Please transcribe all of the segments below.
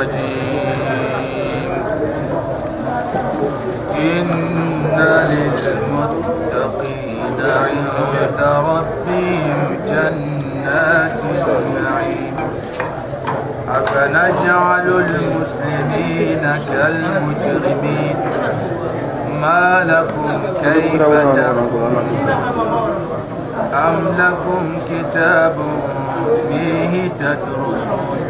الرجيم. إن للمتقين عند ربهم جنات النعيم. أفنجعل المسلمين كالمجرمين. ما لكم كيف تحكمون أم لكم كتاب فيه تدرسون؟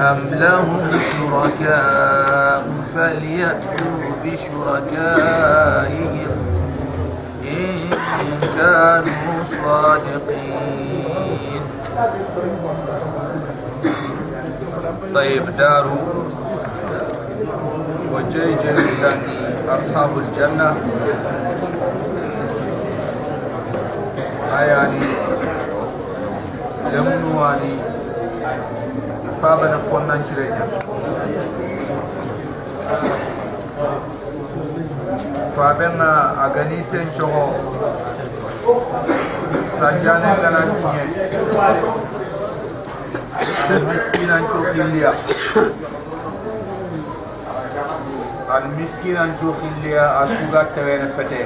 أم لهم شركاء فليأتوا بشركائهم إن كانوا صادقين. طيب داروا وجيج أصحاب الجنة. ayani lemnu faba na fonnan cirenya fabenga agani ten chogo sanjane gana tinye al miskinan chokiliya al miskinan chokiliya asuga tewene fete.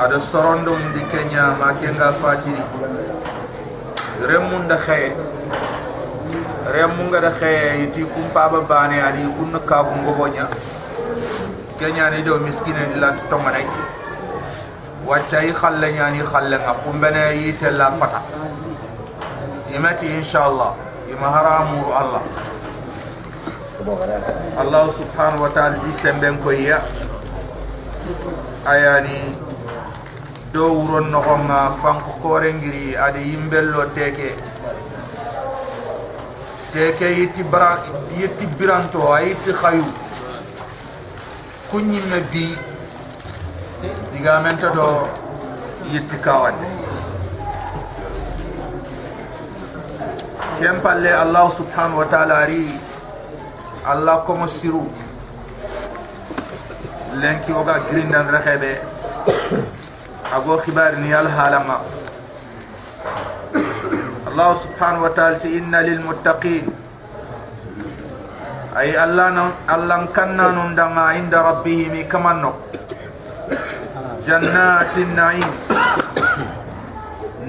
Ada sorondo di Kenya makenga fatiri remunda khaye remunga da khaye yiti kumpa ba bane ari kunna ka bungo bonya Kenya ni do miskine dilan to manay wacca yi khalle nyani khalle nga kumbene yite la fata imati inshallah ima haramu Allah Allah subhanahu wa ta'ala di semben ko ya ayani dow wuron nogonga fanko korengiri adi yimbello teke teke yitti bara yitti biranto a yitti hayu kuñimme bi digamenta do yitti kawande ken palle allah subhanahu wa taala ari allah komo siru. Lenki oga grindan rexeɓe. اغو خبار نيال هالما الله سبحانه وتعالى إن للمتقين. أي الله الله كننا نندما عند ربهم كما نو. جنات النعيم.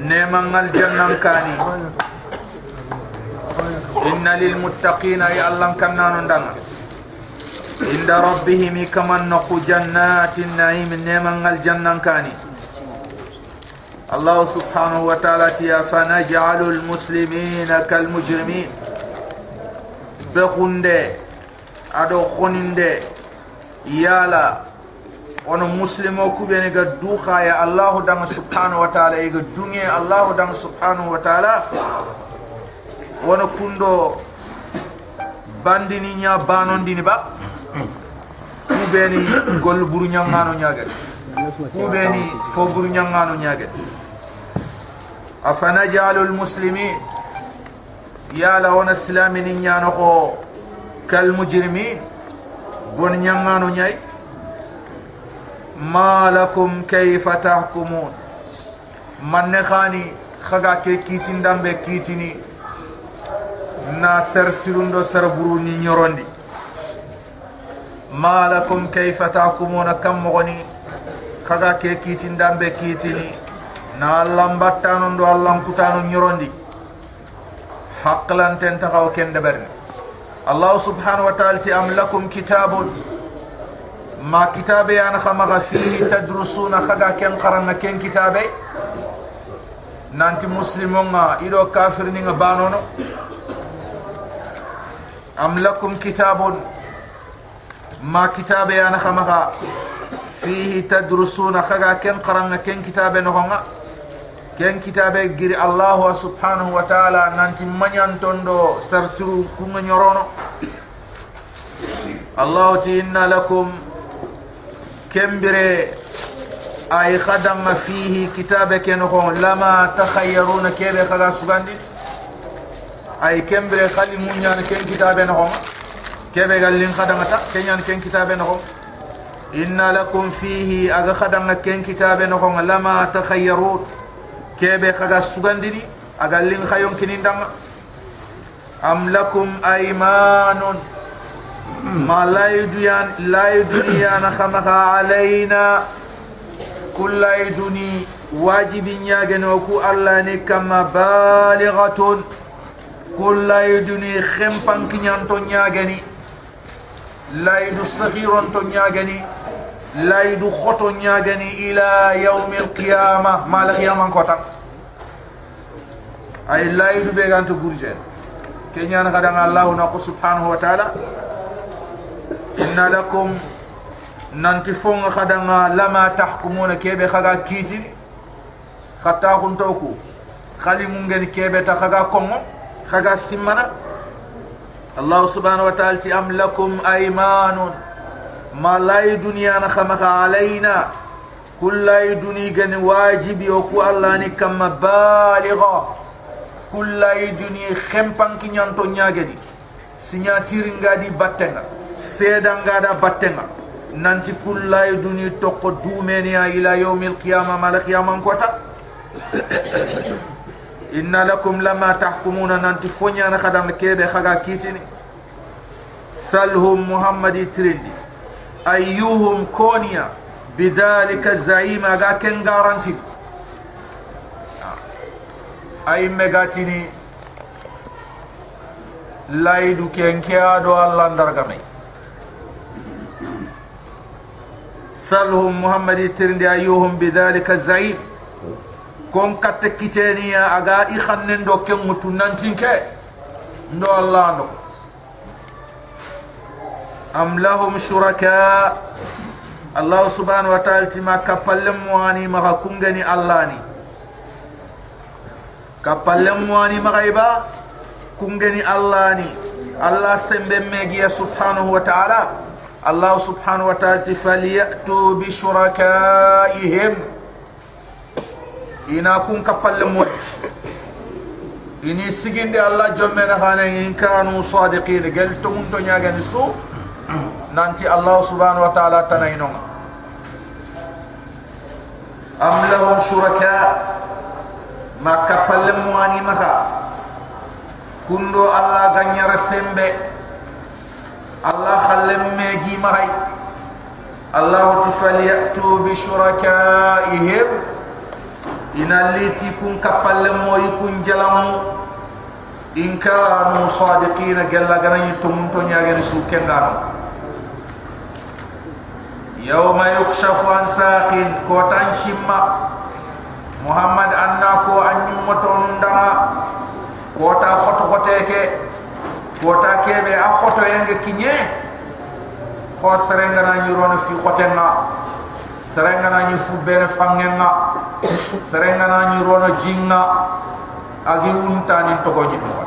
نعم الجنة كاني. إن للمتقين أي الله كنا نندم عند ربهم كما جنات النعيم نعم الجنة كاني. الله سبحانه وتعالى تيا فنجعل المسلمين كالمجرمين بخند ادو خنند يالا ono muslimo kuɓene ga duha ya allahu danga subhanahu wa taala ega duŋe allahu danga subhanahu wa taala wono kundo bandini ña banondini ba kuɓeni golle buru ñangano ñaget kuɓeni fo buru ñangano ñaget أفنجعل المسلمين؟ يا لون السلام نيانو كالمجرمين؟ بن نيانو نياي؟ ما لكم كيف تحكمون؟ من نخاني خغا كي كيتين دم كيتيني؟ na ser sirundo ser buru ni nyorondi malakum kayfa tahkumuna kam mogoni kaga ke kitin dambe na allam battano ndo allam kutano nyorondi haqlan ten takaw ken deberni allah subhanahu wa ta'ala ti am lakum kitabun ma kitabe yana khamaga fihi tadrusuna khaga ken qaranna ken kitabe nanti muslimon nga ido kafir ni nga banono am lakum kitabun ma kitabe yana khamaga fihi tadrusuna khaga ken qaranna ken kitabe no nga ken kitabe giri allah subhanahu wa ta'ala nanti manyan tondo sarsiru kunga nyorono الله تينا لكم كمبري أي خدم فيه كتابك نقول لما تخيرون كيف خدا سباندي أي كمبري خلي مونيان كين كتابه نقول كيف قال لين خدم تا كين كين كتابه نقول إن لكم فيه أغا خدم كين كتابه نقول لما تخيرون كيف kebe kaga sugandini aga khayon kinindanga am lakum aymanun ما لا يدنيا لا يدنيا نخمها علينا. كل يدني واجب ياجنوكو الله نكما بالغة. كل يدني خمبان كنيان تنياجني لا يدو صغيرون تنياجني تو ياغني لا يد خطو ياغني الى يوم القيامه ما القيامه كوتا اي لا يد بيغان تو غورجن كنيان خدان الله نقو سبحانه وتعالى inna lakum nanti fonga khadanga lama tahkumuna kebe khaga kiti khata kun toku khali mungeni kebe ta khaga kongo khaga simana allah subhanahu wa ta'ala ti am lakum aymanun ما لا دنيا نخمخ علينا. كل دنيا جن واجب وكو الله نكما بالغا كل دنيا خمبان كي نانتو نياغني. سيناتير غادي باتنا سيدا غادا باتنا نانتي كل دنيا توكو دومني إلى يوم القيامة ما القيامه كوتا. إن لكم لما تحكمون. نانتي فنيا نخدم كيبه خغا كيتني سلهم محمد ترندي أيهم كونيا بذلك الزعيم أغا كن غارانتي أي مغاتيني laydu kenkeyaɗo allah ndarga may salhum muhammad yittirde a yuhum bidalika zaid kon katta kiteniya aga i hannen ɗo kengu tunnantinke ndo allah ando كتكتيني أغا إخنن دو كم متنانتين كي ندو الله ندو أم لهم شركاء الله سبحانه وتعالى ما كفلم مواني ما كونغني اللهني كفلم مواني ما غيبا كونغني اللهني الله سنبه ميجي سبحانه وتعالى الله سبحانه وتعالى فليأتوا بشركائهم إنا كون كبال موت إني سجن دي الله جمعنا خانا إن كانوا صادقين قلت من دنيا جنسو نانتي الله سبحانه وتعالى تنينون أم لهم شركاء ما كبال مواني مخا كندو الله غنير سمبه الله خلم ميجي مهي الله تفليأتوا بشركائهم إن اللي تكون كبالم ويكون جلم إن كانوا صادقين قال لغنا يتمون yawma yukshafu an saqin ko tan shimma. Muhammad anna ko an yummoton dama ko ta khoto khoteke ko ta kebe a khoto yenge kinye. Ko serenga na nyurono fi khotenga serenga na nyu fubere fangenga. Serenga na nyurono jinga. Agi unta ni togo jitmo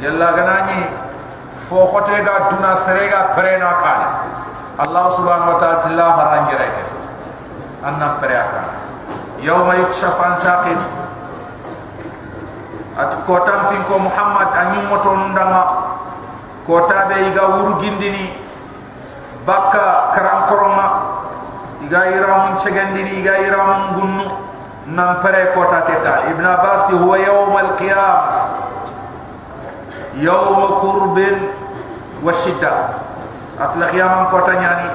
yalla ganani fo khote ga duna serega prena kala allah subhanahu wa ta'ala tilla haranjere ke anna preaka yawma yukshafan saqin at kota pin ko muhammad anyu moto ndama kota be iga wuru gindini bakka karam koroma iga iramun chegandini iga iramun gunnu. Nam pere kota keta ibn abbas huwa yawm al qiyam يوم كرب وشدة. أطلق يوم كوتا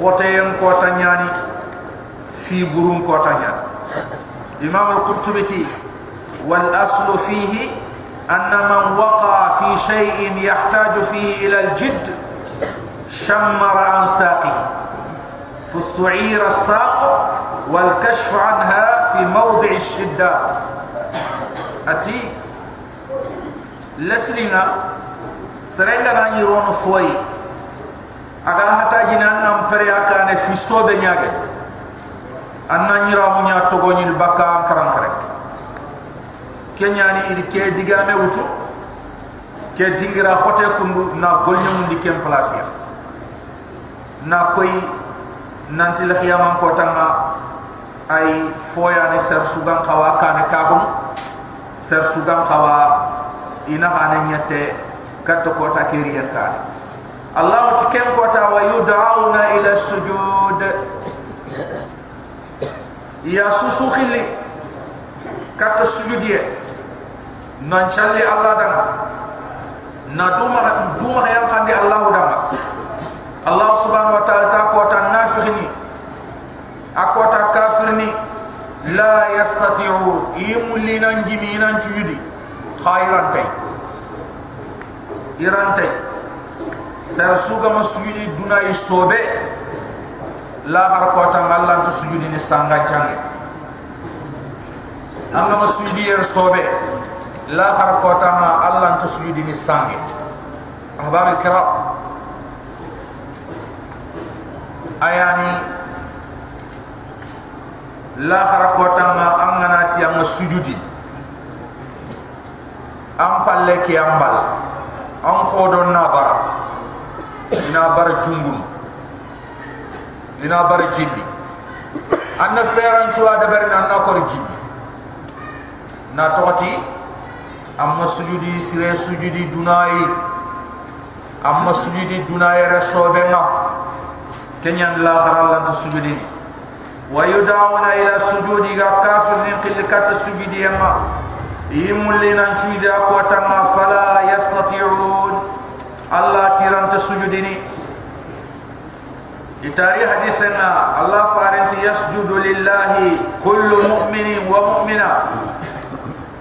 خوتيم خوتين في برون كوتا إمام القرطبي والأصل فيه أن من وقع في شيء يحتاج فيه إلى الجد شمر عن ساقه. فاستعير الساق والكشف عنها في موضع الشدة. أتي؟ lasrina serenga na ni rono foi aga hata jinan na mpere aka ne fisto de nyage. Anna ni ramu nya to go ni baka karam kare kenya ni ir ke diga wutu ke dingira hote kundu na golnya mundi kem place ya na koi nanti la khiyamam ko tanga ay foya ne ser sugan khawa kane ta ser sugan khawa ina hane nyete katto ko ta kiriya ka. Allah tikem ko ta wa yud'auna ila sujud. Ya susu khili katto sujudie nan challi allah dan na duma duma yang kandi allah dan Allah subhanahu wa ta'ala ta ko ta nafikhini akota kafirni la yastati'u imulina njimina njudi khairan tay iran tay sar suga masujudi duna isobe la har ko ta Allah to sujudi ni sanga change anga masujudi er sobe. La har ko ta ma Allah to sujudi ni sange ahbar kiram ayani la kharakota ma angana ti am sujudi am palle ki ambal. Am khodo na bara ina bar jumbun ina bar jinni. Anna feran chuwa da ber na na kor jinni. Na toti am sujudi sire sujudi dunai. Am sujudi dunai rasobe na kenyan la haral lan sujudi wa yudawna ila sujudi ga kafir ni qil kat sujudi yama يملين أن أقواتنا فلا يستطيعون الله تيران تسجدني إتاري حديثنا الله فارنت يسجد لله كل مؤمن ومؤمنة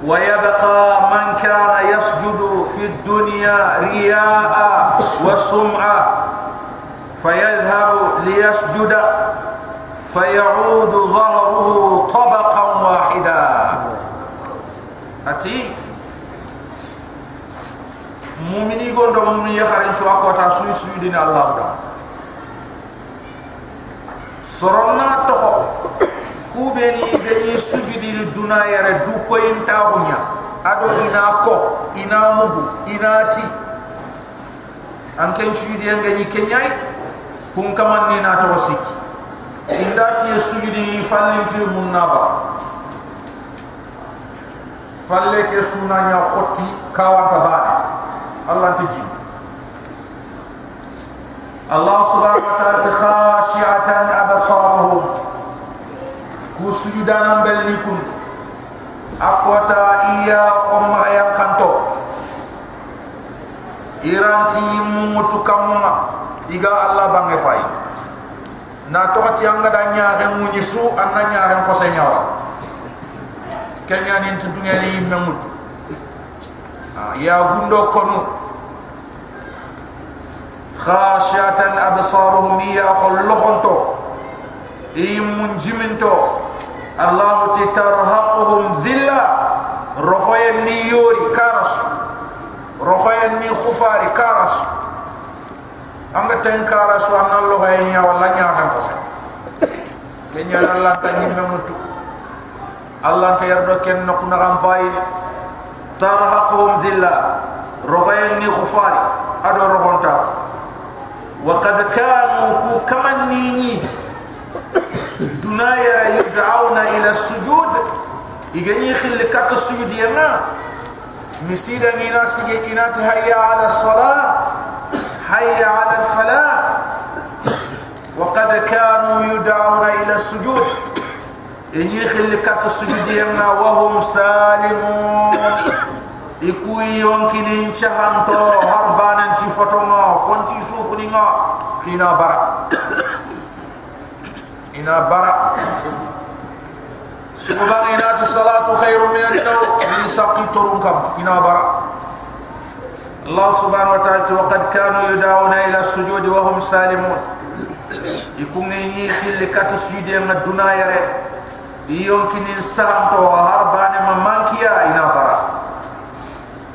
ويبقى من كان يسجد في الدنيا رياء وسمعة فيذهب ليسجد فيعود ظهره طبقا واحدا ati mumini gondo mumini yakharin chwa kota sui sui dina Allah da soronna toho kubeni deni sugi dini dunayare duko intahunya ado ina ko ina mugu ina ati anken chui dien genyi kenyai kumkaman nina tosiki indati sugi dini falinkri munnaba falle ke suna nya khoti kawa ta ba Allah ti ji Allah subhanahu wa ta'ala khashi'atan absaruhum ku sujudan belni kun akwata iya khomma yang kanto. Iranti mumutu kamunga iga Allah bange fay na to ati anga da nya he munyi su anna nya ren ko se kenya ni tuntunga ni memut ya gundo konu khashatan absaruhum ya khulluhunto imun jiminto Allah titarhaquhum dhilla. Rohoyen ni yori karas. Rohoyen ni khufari karas. Anga tenkara su anna lo hay nya wala nya kan ko kenya Allah ta ni memutu Allah ta yardo ken no kuna gam pay tarhaqum dhilla rohayn ni khufari ado rohonta wa qad kanu ku kaman nini dunaya yud'auna ila sujud igani khil kat sujud yana misida ngina sige inati hayya ala salat حي على الفلاح وقد كانوا يدعون إلى السجود إن يخل كت سجدينا وهم سالمون. إكوي يمكن إن شهم تو هربان إن تفتونا فنتي سوفنا كنا برا. إنا برا. سبحان إنا الصلاة خير من التو من ساقي ترونكم كنا برا. الله سبحانه وتعالى وقد كانوا يدعون إلى السجود وهم سالمون. يكون يخل كت سجدينا الدنيا يمكن السهم تو هربان من مالكيا إلى برا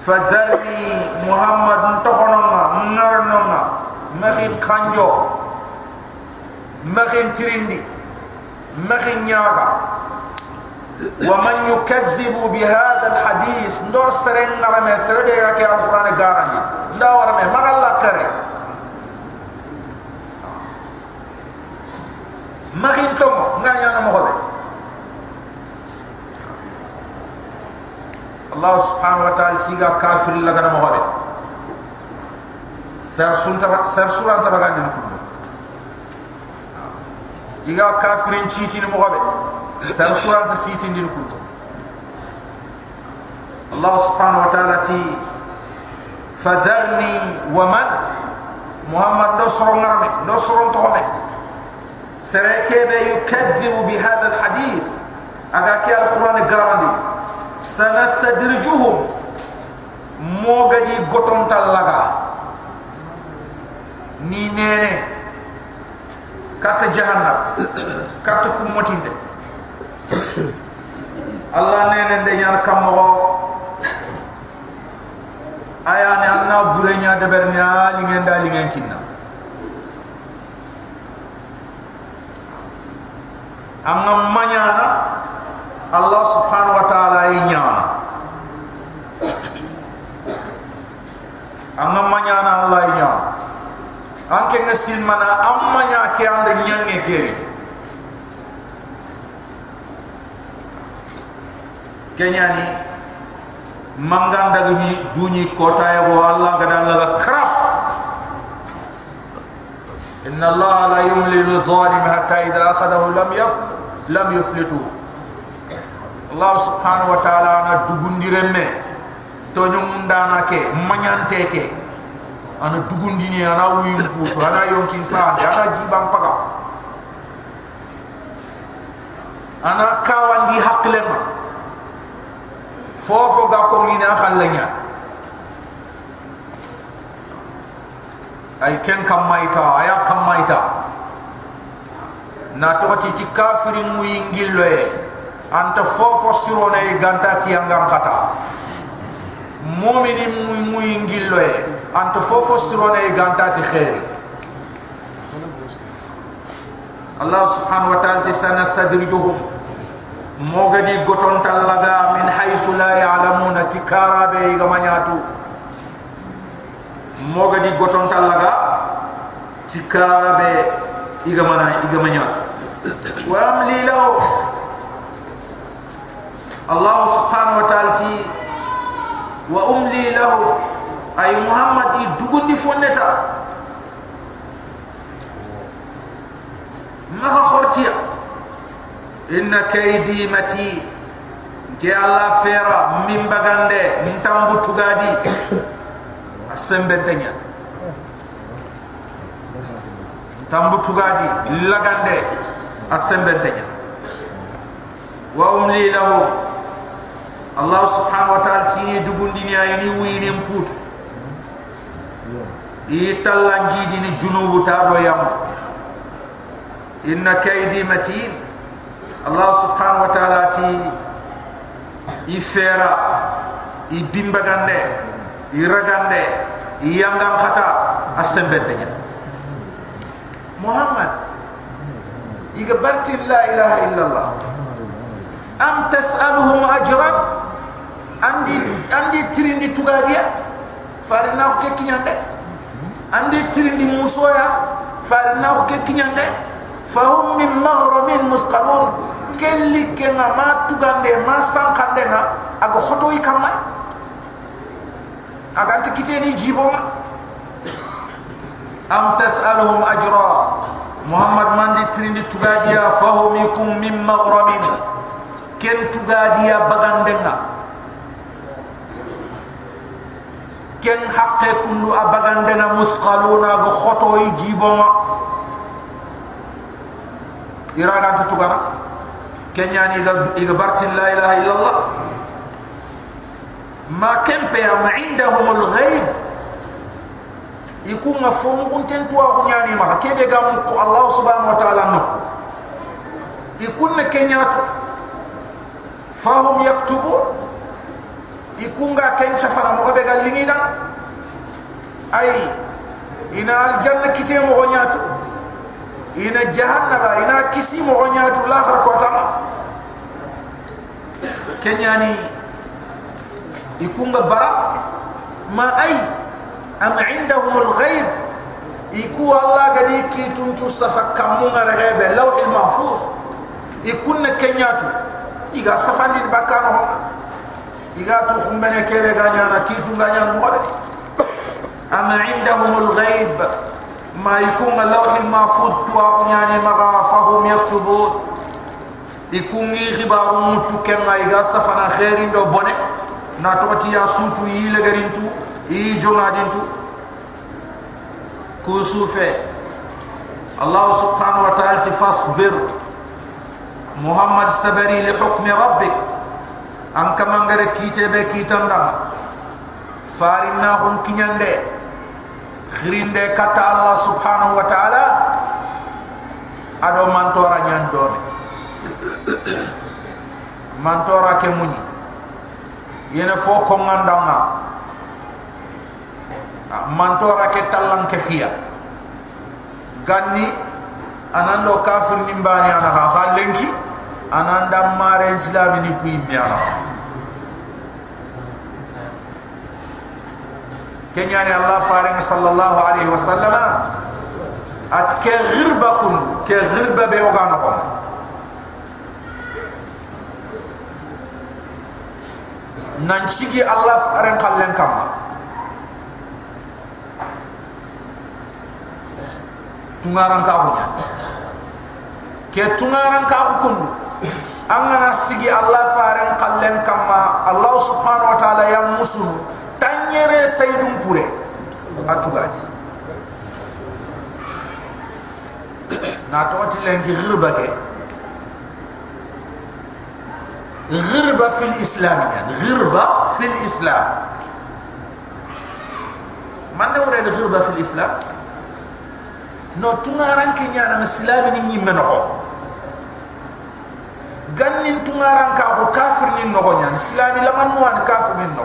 فذري محمد تخنما نرنما مخين خانجو مخين تريندي مخين نياغا ومن يكذب بهذا الحديث ندور سرين نرمي سرين بيغاك يا القرآن قارني ندور مي مغال الله تري مخين تومو نغا يانا مخوبي Allah subhanahu wa ta'ala siga kafir la gana mo hobe sar sunta sar suran ta bagandi ko iga kafirin chiti ni mo hobe sar suran ta siti ndi ko Allah subhanahu wa ta'ala ti fadharni wa man محمد نصر نرمي نصر تغمي سركيب يكذب بهذا الحديث أغاكي القرآن sanastadrijuhum mo gadi goton talaga ni nene kata jahannam kata kumotinde allah nene de nyar kammo ayane anna burenya de bernya lingen da lingen kinna amma manyana Allah subhanahu wa ta'ala inyana amma manyana Allah inyana anke ngesil mana amma nya ke ande nyange keri kenyani mangan daga ni dunyi kota ya go Allah gada Allah krap inna Allah la yumli lil hatta idha akhadahu lam yaf lam yuflitu Allah subhanahu wa ta'ala na dugundi remme to nyum ndana ke manyante ke ana dugundi ni ana wuyi puto ana yonkin sa ana jibam paga ana kawandi haklema. Fofo ga ko ngina khallanya ay ken kam maita aya kam maita na to ti kafiri mu ingillo e anta fofo siro na e ganta ti angam kata. Mu'mini mu mu ingillo e anta fofo siro na e ganta ti khairi Allah subhanahu wa ta'ala sanastadrijuhum. Mogadi goton talaga min haythu la ya'lamuna tikara be gamanyatu mogadi goton talaga tikara be igamana igamanyatu. Wa amli lahu الله سبحانه وتعالى وأملي له. أي محمد يدغون دي فونتا ما خورتي إن كيدي متي. كي الله فيرا. من بغاندي. من تامبو تغادي. السنبتنيا تامبو تغادي. لغاندي. السنبتنيا وأملي لهم allah subhanahu wa ta'ala tini dugundi ni ayini wini mputu italla njidi ni junubu ta do yam. Inna kaydi matin. Allah subhanahu wa ta'ala ti ifera ibimbagande iragande yangam khata asembentenya Muhammad iga barti la ilaha illallah am tas'aluhum ajran andi andi tirindi tugadia? Farina ko kinyande andi tirindi musoya? Farina ko kinyande fahum min maghramin musqalun. Kelli kenga ma tugande ma sankande nga aga khoto yi kamma aga anti kiteni jibo ma am tasaluhum ajra? Muhammad mandi trindi tugadia fahumikum min maghramin ken tugadia bagandenga. Ken haqqe kullu abagandenga musqaluna aga khoto yi jibo ma iraga tugana kenyani iga iga bartin la ilaha illallah. Ma kempe ma indahum alghayb ikun afomu kunten tuwa kunyani ma. Kebe ga mu Allah subhanahu wa ta'ala no. Ikun ne kenyatu فهم يكتبون. يكونغا كان سفر مغبي قال أي إن الجنة كتير مغنياتو. إن جهنم إن كسي مغنياتو. لاخر خرق وطمع كن يعني يكون برا. ما أي أم عندهم الغيب. يكون الله قد يكي تنتو صفا كمونا الغيب لوح المحفوظ. يكون كنياتو. iga safandi bakano iga to fumbene kele ga nyana kifu ga nyana mo de am indahumul ghaib ma yakun lawhil mahfud tu akunyani maga fahum yaktubun ikungi khibaru mutu ken ma iga safana khairin do bone na to tiya sutu yi legarintu yi jonga din tu ko sufe Allah subhanahu wa ta'ala fasbir محمد سبري لحكم ربك ان كما غير كيته به كيتان دام فارناهم كينياندي خريند كتا الله سبحانه وتعالى ادو مانتورا نيان دوني مانتورا كيموني ينه فوكو ماندما مانتورا كي تالان كفيا غاني انا لو كافر نيمباني انا خا لينكي anan dammaren silamini kuyimmeyana kenyani allah farenga sallallahu alaihi wasallam at ke ghirba kun ke ghirba be ogana kon nan cigi allah faren kallen kamma. Tungaran ka hunya ke tungaran ka kundu angana sigi allah faran qallen kama allah subhanahu wa taala ya musul tanyere sayyidum pure. Atugaji na to ti lengi ghirba ke? Ghirba fil islam ya. Ghirba fil islam. Man ne ghirba fil islam? No tungaran ke nyana islami ni no gannin tungaran ka ko kafir ni no nyan. Islami la man wan kafir ni no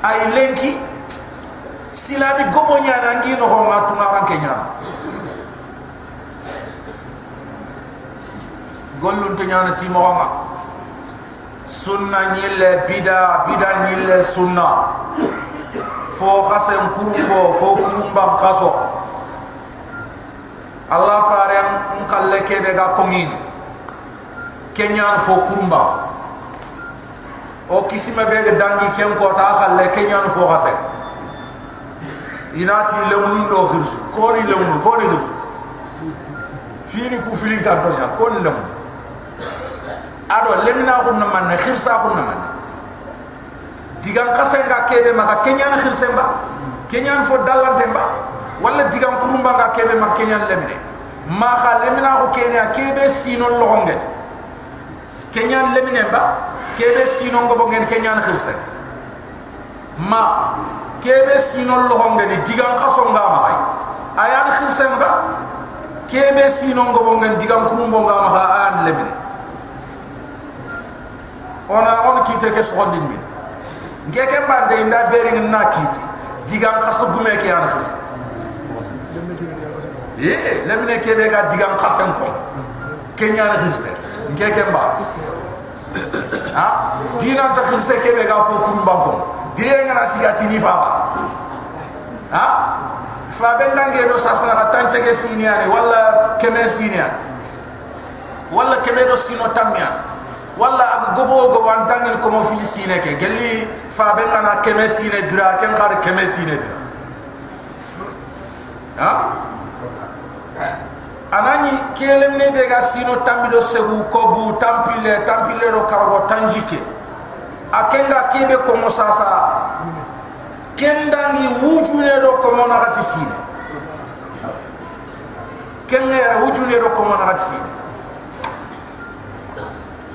ay lenki islami gobo nyana ngi no ma tungaran ke nyana gollun to nyana ci mo ma sunna nyille bida bida nyille sunna. Fo khasem kurumbo fo kurumbam khaso. Allah faren nkalle kebe ga komini kenyan fo kurumba. O kisima be ga dangi ken ko ta khalle kenyan fo khase inati le mun do khirsu. Ko ni le mun ko ni khirsu fini ku filin ka ya ko le mun ado lemna ko na man khirsa ko na man digan khase ga kebe ma kenyan ba kenyan fo dalante ba wala digan kurumba ga kebe ma kenyan lemne ma kha lemna ko kenya kebe sino longen kenyan lemine ba kebe sino ngobo ngen kenyan khirse ma kebe sino lo hongen digan khaso nga ma ay ayan khirse ba kebe sino ngobo ngen digan kurumbo nga ma ha an lemine ona on kite ke so min ngeke bande inda bering na kiti digan khaso gume ke an khirse ye lemine kebe ga digan khasen ko kenyan khirse ngeke mba ha? Dina ta khirse kebe ga fo kurum banko dire ngana sigati ni fa ba ha? Fa ben nange do sasna ka tanche ke sinia ni wala keme sinia wala keme do sino tamia wala ag gobo go wan dangel ko mo fili sine ke gelli fa ben ngana keme sine dira ken khar keme dira ha anani kelem ne be ga sino tambido segu ko bu tampile tampile ro kargo tanjike. Akenga kebe ko mosasa kendangi wujune do ko mona gati sine. Kenga ya wujune do ko mona gati sine.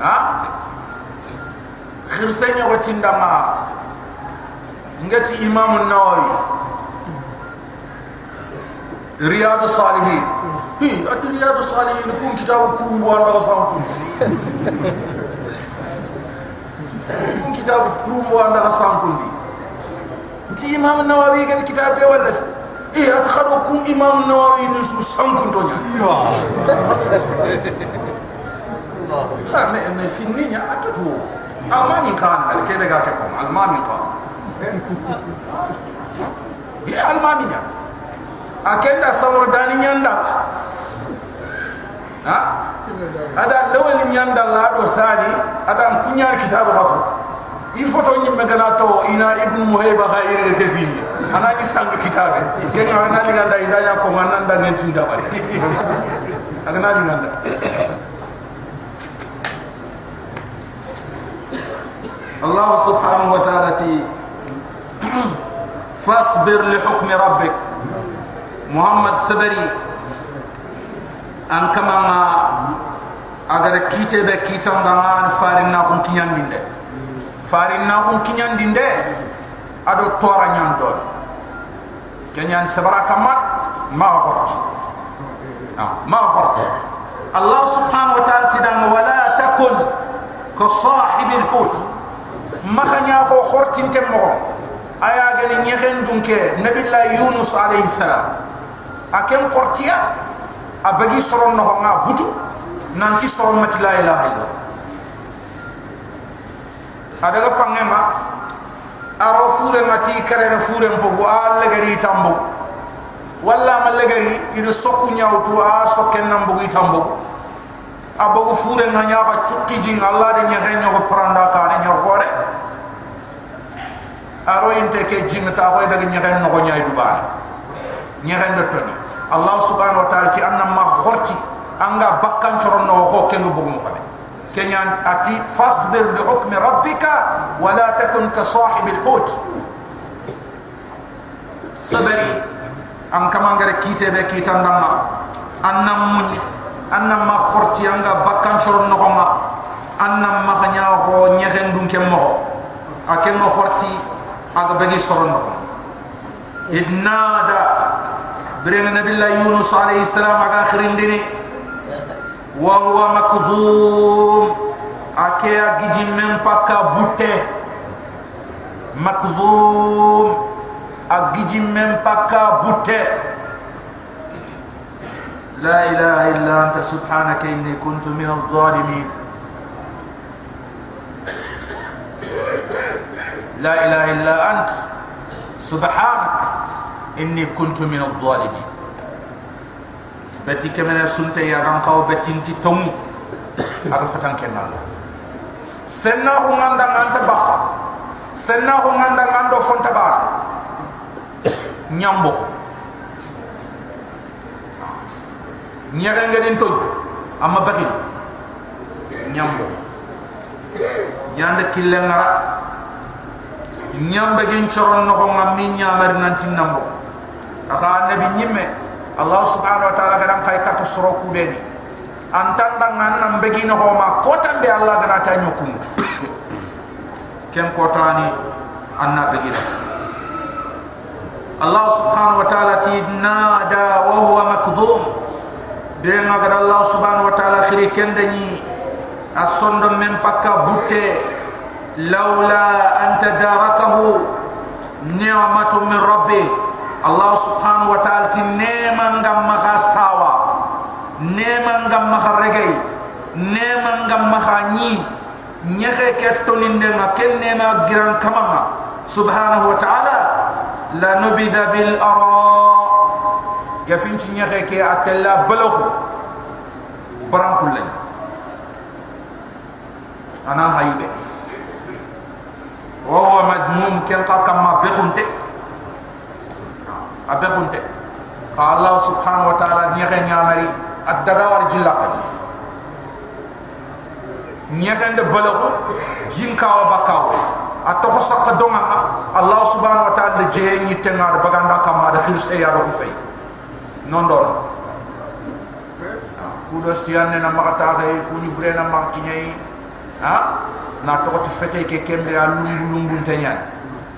Ha? Khirsenya ko tindama ngati imam an-nawawi riyad salihin hi ati riyad salihin kun kitab kurumbu anda sampun kun kitab kurumbu anda sampun ti imam an-nawawi kan kitab be wala eh at kun imam an-nawawi ni su sankun to nya Allah me me finninya atufu almani kan al kebe ga ke ko almani kan ya almani nya akenda sawo dani nyanda ha ada lawal nyanda la do sani ada kunya kitabu hafu i foto ni megana to ina ibn muhayba khair ke fini ana ni sang kitabe ken ana ni ganda ida ya ko manan da ngenti da bari aga na ni ganda ta'ala ti fasbir li hukmi rabbik محمد سبري ان كما ما اگر كيتي به كيتان دا ان فارين نا كون كيان دين دي فارين نا كون كيان دين دي أدو تورا نيان دون. كيان سبرا كما ما غورت آه، ما غورت الله سبحانه وتعالى تدان ولا تكن كصاحب الحوت. ما خنيا خو خورتين كم مو أيا غني نيهن دونك نبي الله يونس عليه السلام. Akem portia abagi soron no nga butu nan ki soron mati la ilaha illa adaga fange ma aro fure mati kare na fure mbo go alle gari tambo. Walla ma legari ido sokku nyawtu a sokken nambo gi tambo. Abago fure nga nya ba chukki jing allah de nya hen ko pranda ka ne nya hore aro inte ke jing ta ko daga nya hen no ko nyaay dubane nya hen do toni الله سبحانه وتعالى أنما خرتي أنغا بكان شرون نوخو كنو بغمو قبل كن أتي فاصبر بحكم ربك ولا تكن كصاحب الحوت صبري أم كمان غير كيتي بي كيتا نما أنما مني أنما خرتي أنغا بكان شرون نوخو ما أنما غنياهو نيغن دون كمو أكن مخورتي أغبغي شرون نوخو إذ نادا برين نبي الله يونس عليه السلام على آخر ديني. وهو مكذوم أكيا جيجي من بكا بوتة. مكذوم أجيجي من بكا بوتة. لا إله إلا أنت سبحانك إني كنت من الظالمين. لا إله إلا أنت سبحانك. Inni kuntu min adh-dhalimin beti kemene sunte ya ran kaw betinti tomu aga fatan kenal senna ko nganda nganta bakka. Senna ko nganda ngando fonta ba nyambo. Nyaga ngedin toj. Amma bakil. Nyambo. Nyande kille ngara. Nyamba gen choron no ko ngammi nyamar nantin nambo aka nabi nyimme allah subhanahu wa ta'ala gadam kay kat soro ku ben antanda nganna mbegi no ho ma ko tambe allah gana ta nyokum kem ko tani anna begi allah subhanahu wa ta'ala ti nada wa huwa makdum de ngagad allah subhanahu wa ta'ala khiri kendani asondo mem pakka butte laula anta darakahu. Ni'matu min rabbih الله سبحانه وتعالى نعم عنكم ما خسوا نعم عنكم ما خرجي نعم عنكم ما خاني نيجي كتولين دعنا كن نعم غيران كمان سبحانه وتعالى لا نبذ بالأراء. كفين شيء نيجي كي أتلا بلوه برام كلني أنا هايبه وهو مذموم كن قا ما بيخون abe khunte ka allah subhanahu wa ta'ala nyexe nyamari ad daga war jillaka nyexe de balago jinka wa bakaw ato ko sakka donga allah subhanahu wa ta'ala je nyi tenga de baganda kam ma de khirse ya do fay non do ku do sianne na makata ga fu ni brena makinyai ha? Na to ko fete ke kembe a lungu lungu tanyan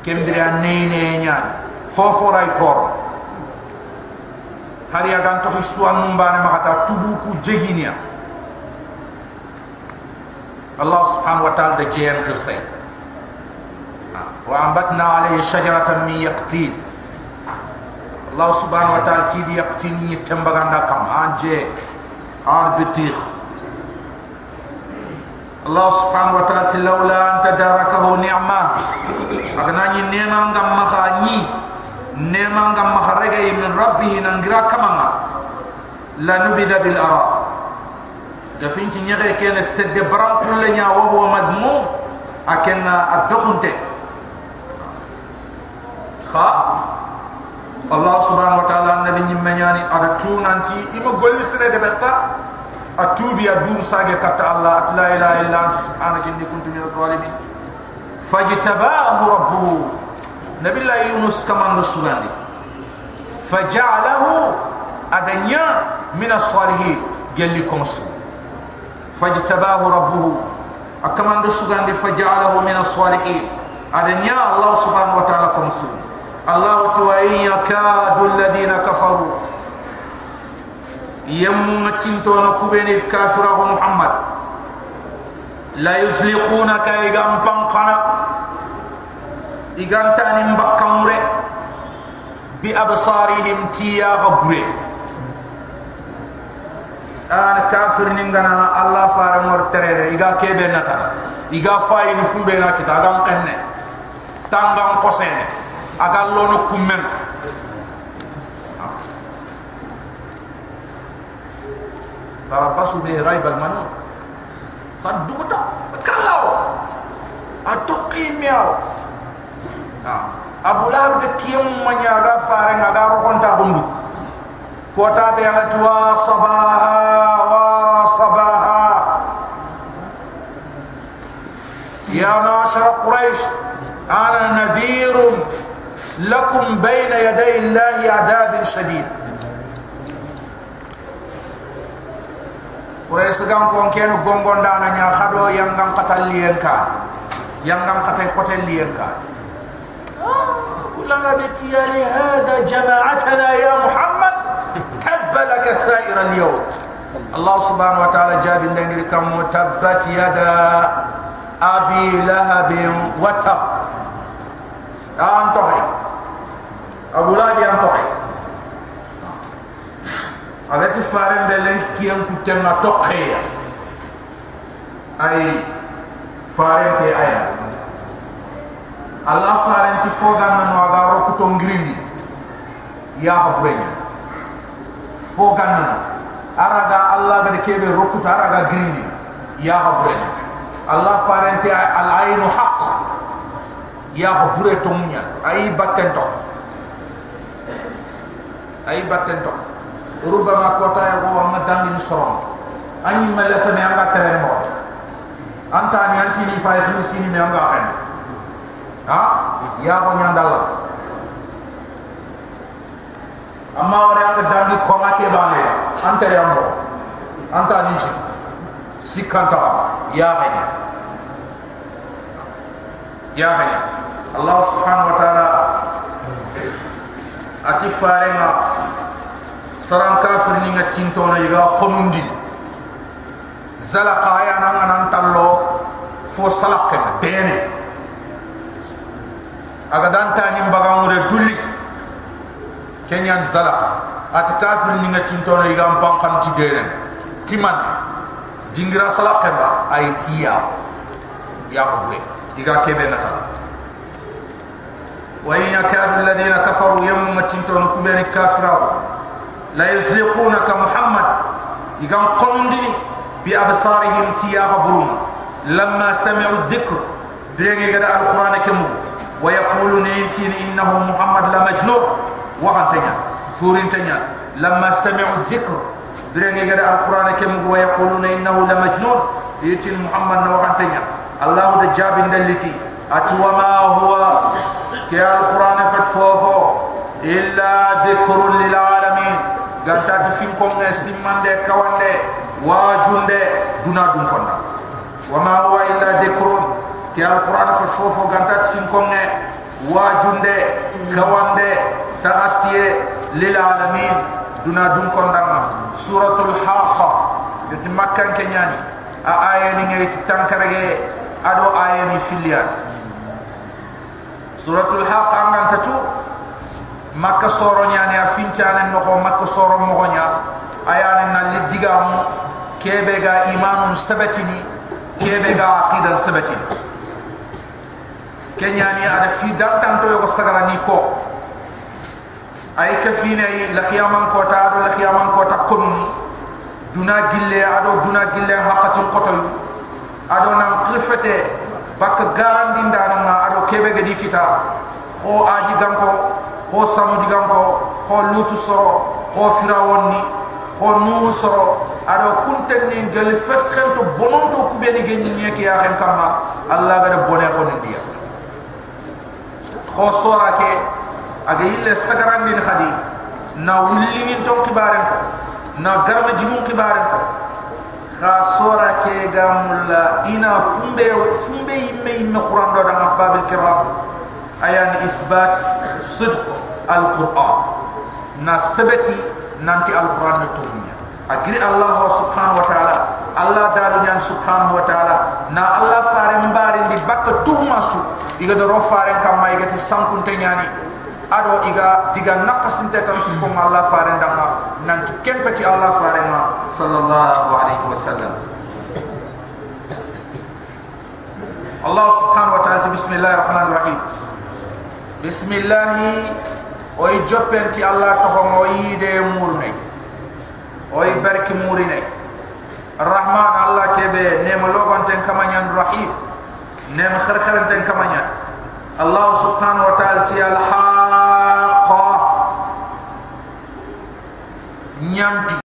kembe a nene nyan fofo ray tor hari agan to hiswan numbane makata tubu ku jeginia Allah subhanahu wa ta'ala de jeyan khirsay wa ambatna alayhi shajaratan min yaqtin. Allah subhanahu wa ta'ala ti yaqtin ni tembaganda kam anje an bitir Allah subhanahu wa ta'ala laula anta darakahu ni'ma agna ni neman gam maka ni نمان غم خرجي من ربه ننغرا كما لا نبدا بالآراء. دفينت نيغي كان السد برام كل نيا وهو مدمو أكن ادخنت خا. الله سبحانه وتعالى النبي نيمياني أرتون أنتي ايما غولسنا دبتا. اتوبيا دور ساغي كتا الله لا إله إلا أنت سبحانك إني كنت من الظالمين. فاجتباه ربه. نبي الله يونس كمان رسولان فجعله أدنيا من الصالحين قال لكم فاجتباه ربه أكمان رسولان فجعله من الصالحين أدنيا الله سبحانه وتعالى كم الله توائي يكاد الذين كفروا يمم تنتون كبين الكافره محمد لا يزلقونك إذا أمبان igantani mbakamure bi absarihim tiya gabure an kafir ningana allah fara mor terere iga kebe nata iga fayi ni fumbe na kita aga enne. Tanga mkosene aga lono kummen. Tarabasu be rai bagmano tan dukuta kalao atukimiao abu lahab de kiyam manya ga fare na ga hundu. Kota be ala tuwa sabaha wa sabaha. Ya mashara quraish ana nadhirum lakum bayna yaday allahi adabin shadid. Quraish gam ko ken gongonda na nya khado yang gam katalien ka. Yang gam katay kotelien ka. كلما بتي لهذا جماعتنا يا محمد تب لك سائر اليوم. الله سبحانه وتعالى جاب النجر كم تبت يدا أبي لهب وتب. أنتهي طيب. أبو لهب أنتهي طيب. أغتي طيب. فارن بلنك كيام كتما tokhe ay farin te ayal alla farenti foganna no aga rokkuto ngirindi yaaba bureña foganna no araga alla gada keɓe rokkuto araga girindi yaaba bureña alla farenti al aynu haq yaaba bure to muña ayi batten to ayi batten to ربما كوتا يغو ما دانغي سورون اني ملسمي انغا ترين مو انت اني انت ني فاي خمسين مي انغا فاني ha ya go nyandala amma ore anga dangi ko ma ke bane anta ya mo anta ni si sikanta ya hani ya hani Allah subhanahu wa ta'ala ati farenga. Saran kafir ni nga tintona yiga khonundi zala qaya na nga nan tallo fo salak ken dene aga dan tani mbaga mure dulli kenyan zala ati kafir ni nga tintona yiga mpankan ti dene timan dingira salak ken ba ay tiya ya ko bure yiga kebe natal وإن يكاد الذين كفروا يوم تنتون كبير كافر لا يسلقونك محمد يقام قمدني بأبصارهم تياب بروم لما سمعوا الذكر بريني قد القرآن كمو ويقولون ينتين إنه محمد لمجنون. تورين تنيا لما سمعوا الذكر. بريني قد القرآن كمو ويقولون إنه لمجنون. ينتين محمد وغن تنيا الله دجاب دلتي أتوما هو؟ كي القرآن فتفوفو. إلا ذكر للعالمين. قالت فيكم سيمان دي كوان دي واجون دي دونا دون وما هو إلا ذكر. ke alquran fa fofo ganta sin komne wajunde kawande tarasiye lil alamin. Duna dun kondama suratul haqa. Et makkan kenyani. A ayani ngay tankarege ado ayani filian. Suratul haqa ngan tatu makka soro nyani a finchane noho makka soro moho nya. Ayani na lidiga kebe ga imanun sabatini kebega aqidan sabatini kenyani ada fi dan tanto yo sagara ni ko ay ka fi ne la qiyaman ko ta do la qiyaman ko ta kunni duna gille ado duna gille hakati qotoy ado nan qilfete bak garandi ndana ado kebe gedi kita. Ho aji ganko ho samu diganko ho lutu soro ho firawonni ho nu soro. Ado kunten ni gel fesken to bonon to kubeni genni nyeki ya hen kama allah gada bonen ko dia ho sora ke aga ille sagarandi ni khadi. Na wulli min ton kibaren ko na garma jimun kibaren ko kha sora ke gamulla ina fumbe fumbe imme imme qurando da babil kiram. Ayan isbat sidq alquran. Na sabati nanti alquran tunya agri allah subhanahu wa taala allah dalu nyan subhanahu wa taala. Na allah fare mbari di bakka tuhma su diga do ro fare kam may gati sankun te nyani. Ado iga tiga naqasinte tan su ko Allah fare ndama nan kempati Allah fare ma. Sallallahu alaihi wasallam. Allah subhanahu wa ta'ala bismillahir rahmanir rahim bismillah oy jopenti Allah to ko moyide murne oy barki murine rahman Allah kebe nema logonten kamanyan rahim nema kharkharanten kamanyan. Allah subhanahu wa ta'ala ti al nyampi